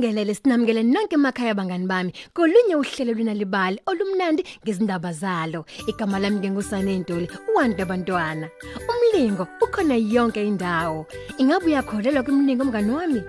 nihlalele sinamukele nonke emakhaya bangani bami. Kolunye uhlelo lwenalibali olumnandi ngezindaba zalo. Igama lami ngengusane Ntuli uwanda abantwana umlingo ukhona yonke indawo. Ingabe uyakholelwa kumlingo mngani wami.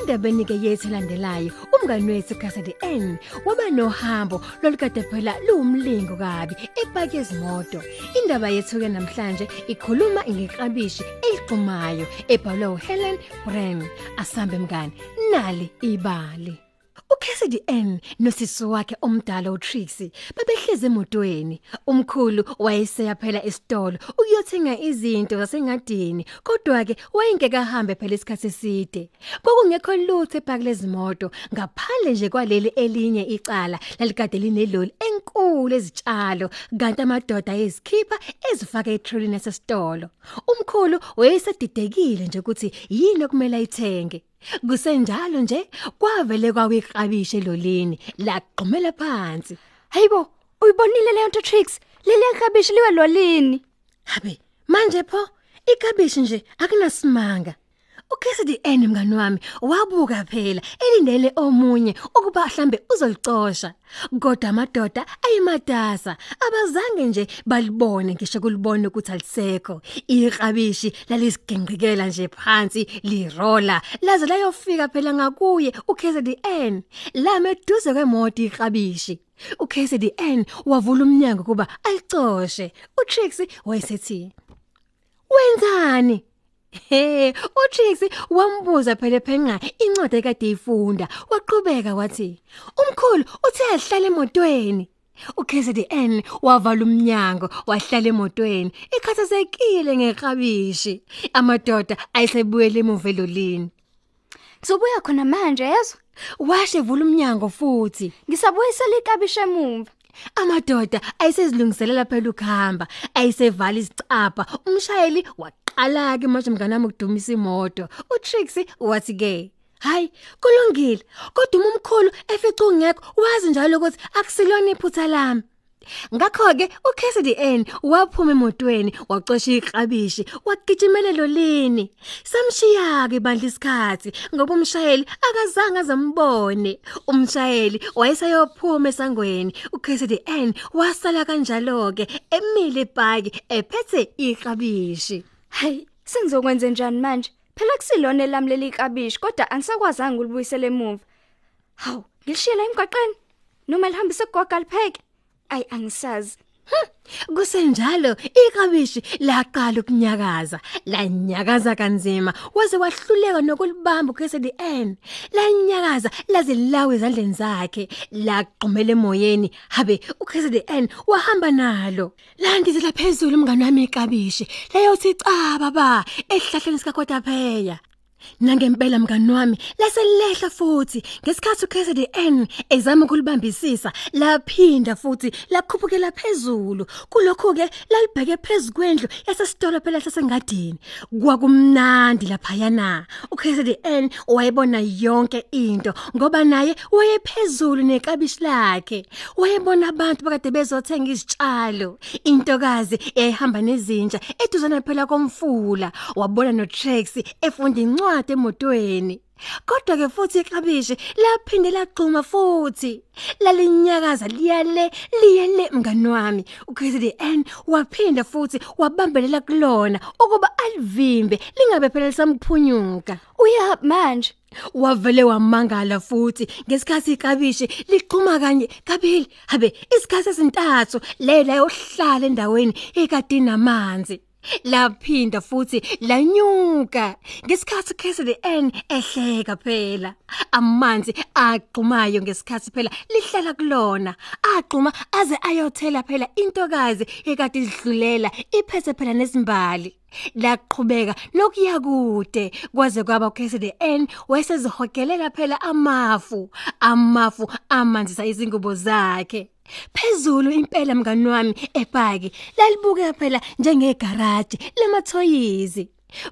Endabeni ke yethu landelayo umngani wethu Cassidy N waba nohambo lolikade phela luwumlingo kabi epaki yezimoto indaba yethu ke namhlanje ikhuluma ngeklabishi eliqumayo ebhalwe uHelen Brand. Asambe mngani nali ibali. uCassidy N nosisi wakhe omdala uTrixie bebehleze emotweni. Umkhulu wayeseya phela esitolo ukuyothenga izinto zasengadini kodwa ke wayengeke ahambe phela isikhathi eside. Kokungekho lutho ephaka lezimoto ngaphandle nje kwaleli elinye icala lalikade lineloli enkulu ezitshalo kanti amadoda ezikhipha ezifaka etrolini yasesitolo umkhulu wayesedidekile nje ukuthi yini okumele ayithenge kusenjalo nje kwavele kwawiqabishe elolini laqhumela phansi Hayibo, uyibonile leyo nto Trix? Leli kabishi liwe lolini? habe manje pho ikabishi nje akunasimanga uCassidy N mngani wami wabuka phela elindele omunye ukuba mhlambe uzolicosha kodwa amadoda ayimatasa abazange nje balibone ngisho kulibona ukuthi alisekho. Iqabishi lalisigengqikela nje phansi lirola laze layofika phela ngakuye. uCassidy N lame eduze kwemoto iqabishi uCassidy N wavula umnyango kuba alicoshe uTrixie wayesethi wenzani? He, uTrixie wambuza phela phenqa incwadi ekade ifunda. Waqhubeka wathi, "Umkhulu uthe ahlala emotweni." uKZN wavala umnyango wahlala emotweni ikhathazekile ngeqabishi amadoda ayisebuyele emuva elolini Ngizobuya khona manje yezwa? washe vula umnyango futhi Ngisabuyisela ikabishi emuva. amadoda ayisezilungiselela phela ukuhamba ayisevala izicapha umshayeli waqala ke manje mnganami ukudumisa imoto uTrixie wathi ke hayi kulungile kodwa umkhulu efica ungekho wazi njalo ukuthi akusilona iphutha lami. Ngakho ke uCassidy N waphuma emotweni wacosha iqabishi wagijimela lolini samshiya ke bandla isikhathi ngoba umshayeli akazange azambone umshayeli wayesayophuma esangweni uCassidy N wasala kanjalo ke emile ebhaki ephethe iqabishi Hayi, sengizokwenza njani manje? Phela kusilona lami leli kabishi kodwa angisakwazanga ulibuyisele emuva. Hawu, ngilishiyela emgwaqeni noma lihambise kugoga lipheke? Ayi angisazi. Kusenjalo iqabishi laqala ukunyakaza lanyakaza kanzima waze wahluleka nokulibamba uCassidy N lanyakaza laze lawe ezandleni zakhe laqhumela emoyeni habe uCassidy N wahamba nalo. Landizela phezulu umngane wami iqabishi layothi caba ba ehlahleni sikakota pheya Nangempela mngani wami laselehla futhi. Ngesikhathi uCassidy N ezama ukulibambisisa laphinda futhi lakhuphukela phezulu kulokho ke lalibheke phezulu yasesitolo phela sasengadini. Kwakumnandi lapha yana uCassidy N wayebona yonke into ngoba naye wayephezulu nekabishi lakhe. Wayebona abantu bakade bezothenga izitshalo intokazi eyihamba nezinja eduzana phela komfula. Wabona noTrex efunda incwadi emotweni. Kodwa ke futhi iklabishi laphinde laqhuma futhi. Lalinyakaza liyale liyele mngani wami. uCassidy N waphinda futhi wabambelela kulona ukuba alivimbe lingabe phela lisamphunyuka Uya manje. wavele wamangala futhi. Ngesikhathi ikabishi liqhuma kanye kabili habe isikhathi ezintathu lela yohlala endaweni ekade namanzi laphinda futhi lanyuka. Ngesikhathi Cassidy N ehleka phela. Amanzi aqhumayo ngesikhathi phela lihlala kulona. Aqhuma aze ayothela phela intokazi ekade idlulela iphethe phela nezimbali. Laqhubeka nokuya kude kwaze kwaba uCassidy N wayesezihokelela phela amafu amafu amanzisa izingubo zakhe. Phezulu impela mngani wami ebhaki lalibuke phela njengegaraji lemathoyizi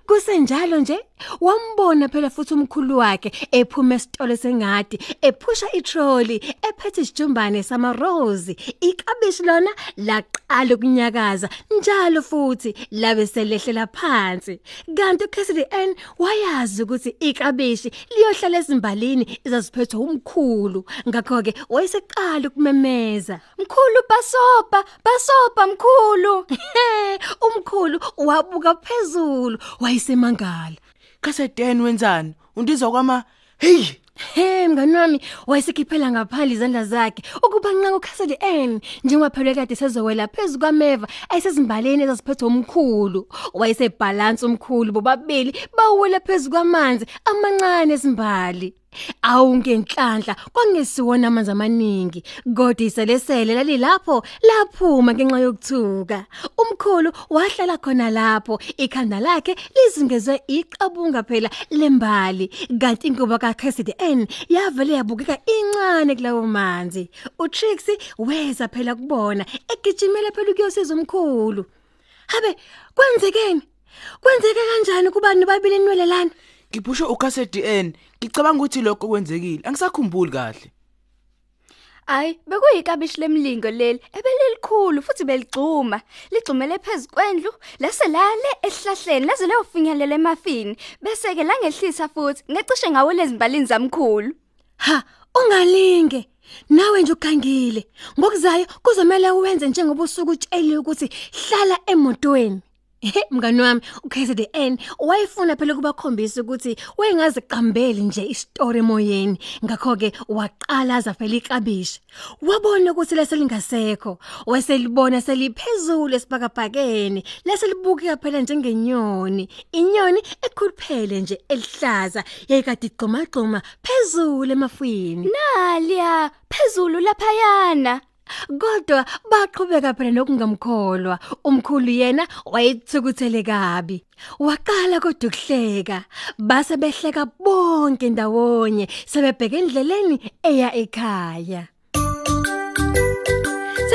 kusenjalo nje? Wambona phela futhi umkhulu wakhe ephuma esitolo sengadi ephusha itrolly ephethe isijumbane sama rose ikabishi lona laqala ukunyakaza njalo futhi labe selehlela phansi. Kanti uCassidy N wayazi ukuthi ikabishi liyohlala ezimbalini izaziphethwe umkhulu ngakho ke wayeseqala ukumemeza. Mkhulu basopa, basopa mkhulu. umkhulu wabuka phezulu wayesemangala. Kasedeni wenzani? Undizwa kwama hey! Hey mngani wami wayesikhiphela ngaphandle izandla zakhe. Ukuba nqa uCassidy N njengoba phela kade sezowela phezulu kwameva ayisezimbaleni ezaziphethwe umkhulu. Wayesebhalance umkhulu bobabili bawela phezulu kwamanzi amancane ezimbali. Awungenhlanhla kwangesiwona amanzi amaningi. Kodwa iselesele lalilapho laphuma ngenxa yokuthuka. Umkhulu wahlala khona lapho ikhanda lakhe lizingezwe iqabunga phela lembali. Kanti inkuba kaCassidy N yavele yabukeka incane kulawo manzi. uTrixie weza phela kubona egijimela phela ukuyosiza umkhulu. Habe kwenzekeni? Kwenzeke kanjani kubani babili inwele lana? Ngiphusha uCasedN ngicabanga ukuthi lokho kwenzekile angisakhumbuli kahle Ay, bekuyikabishi lemlingo leli ebelilikhulu futhi beligcuma. Ligcumele phezukwendlu, lase lale esihlahleni laze leyofinyelela emafini, bese ke langehlisa futhi ngecishe ngawo lezimbalini zamkhulu. Ha, ungalinge. Nawe nje ukhangile. Ngokuzayo kuzomela uwenze njengoba usuku utsheliwe ukuthi hlala emotweni. He mngani wami uKZN N wayefuna phela ukubakhombisa ukuthi wayengazi qambeli nje istory emoyeni. Ngakho ke waqalaza phela ikabishi wabona ukuthi leselingasekho waselibona seliphezulu esibhakabhakeni leselibukeka phela njengenyoni. Inyoni ekhuluphele nje elihlaza yayikade igxuma gxuma phezulu emafwini Nalia, phezulu laphayana. Kodwa baqhubeka phela nokungamkholwa. Umkhulu yena wayethukuthele kabi. Waqala kodwa ukuhleka. Base behleka bonke ndawonye sebebheka endleleni eya ekhaya.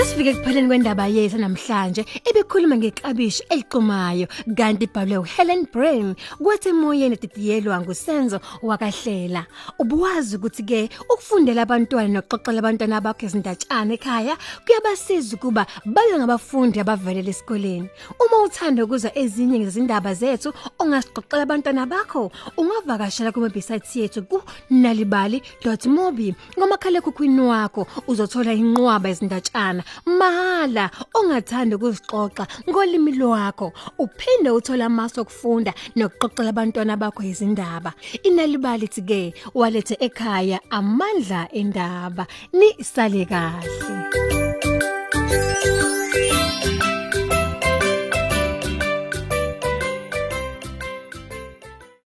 Sesifike kupheleni kwendaba yethu namhlanje ebekhuluma ngeklabishi eliqumayo kanti ibhalwe uHelen Brain kwathi emoyeni didiyelwa ngusenzo wakahlela. Ubuwazi ukuthi ke ukufundela abantwana nokuxoxela abantwana bakho izindatshana ekhaya kuyabasiza ukuba babe ngabafundi abavelela esikoleni. Uma uthanda ukuza ezinye ngezindaba zethu ongasixoxela abantwana bakho ungavakashela kuma website yethu ku nalibali.mobi ngomakhala ekhukhwini wakho. Uzothola inqwaba izindatshana mahala ongathanda ukuzixoxa ngolimi lwakho. Uphinde uthola amasu okufunda nokuxoxela abantwana bakho izindaba inalibali ke walethe ekhaya amandla endaba. Ni sale kahle.